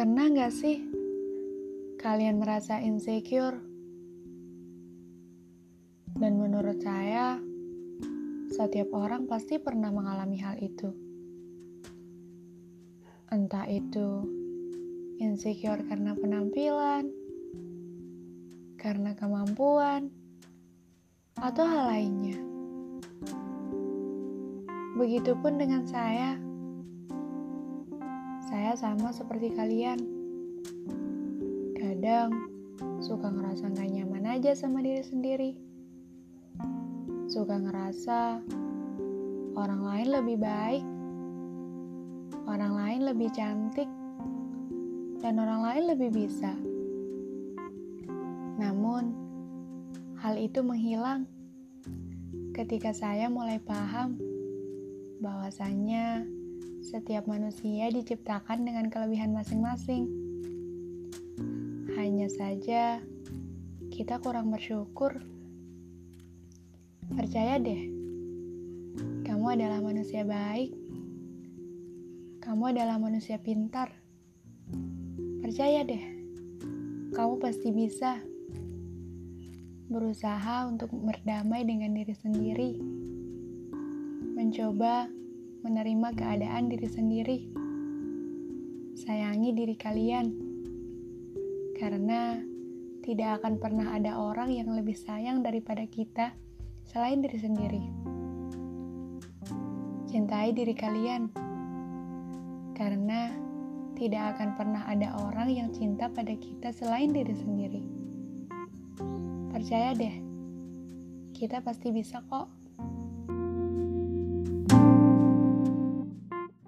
Pernah gak sih kalian merasa insecure? Dan menurut saya, setiap orang pasti pernah mengalami hal itu. Entah itu insecure karena penampilan, karena kemampuan, atau hal lainnya. Begitupun dengan saya. Saya sama seperti kalian. Kadang suka ngerasa gak nyaman aja sama diri sendiri. Suka ngerasa orang lain lebih baik, orang lain lebih cantik, dan orang lain lebih bisa. Namun, hal itu menghilang ketika saya mulai paham bahwasannya setiap manusia diciptakan dengan kelebihan masing-masing. Hanya saja, kita kurang bersyukur. Percaya deh, kamu adalah manusia baik. Kamu adalah manusia pintar. Percaya deh, kamu pasti bisa berusaha untuk berdamai dengan diri sendiri, mencoba menerima keadaan diri sendiri. Sayangi diri kalian, karena tidak akan pernah ada orang yang lebih sayang daripada kita selain diri sendiri. Cintai diri kalian, karena tidak akan pernah ada orang yang cinta pada kita selain diri sendiri. Percaya deh, kita pasti bisa kok.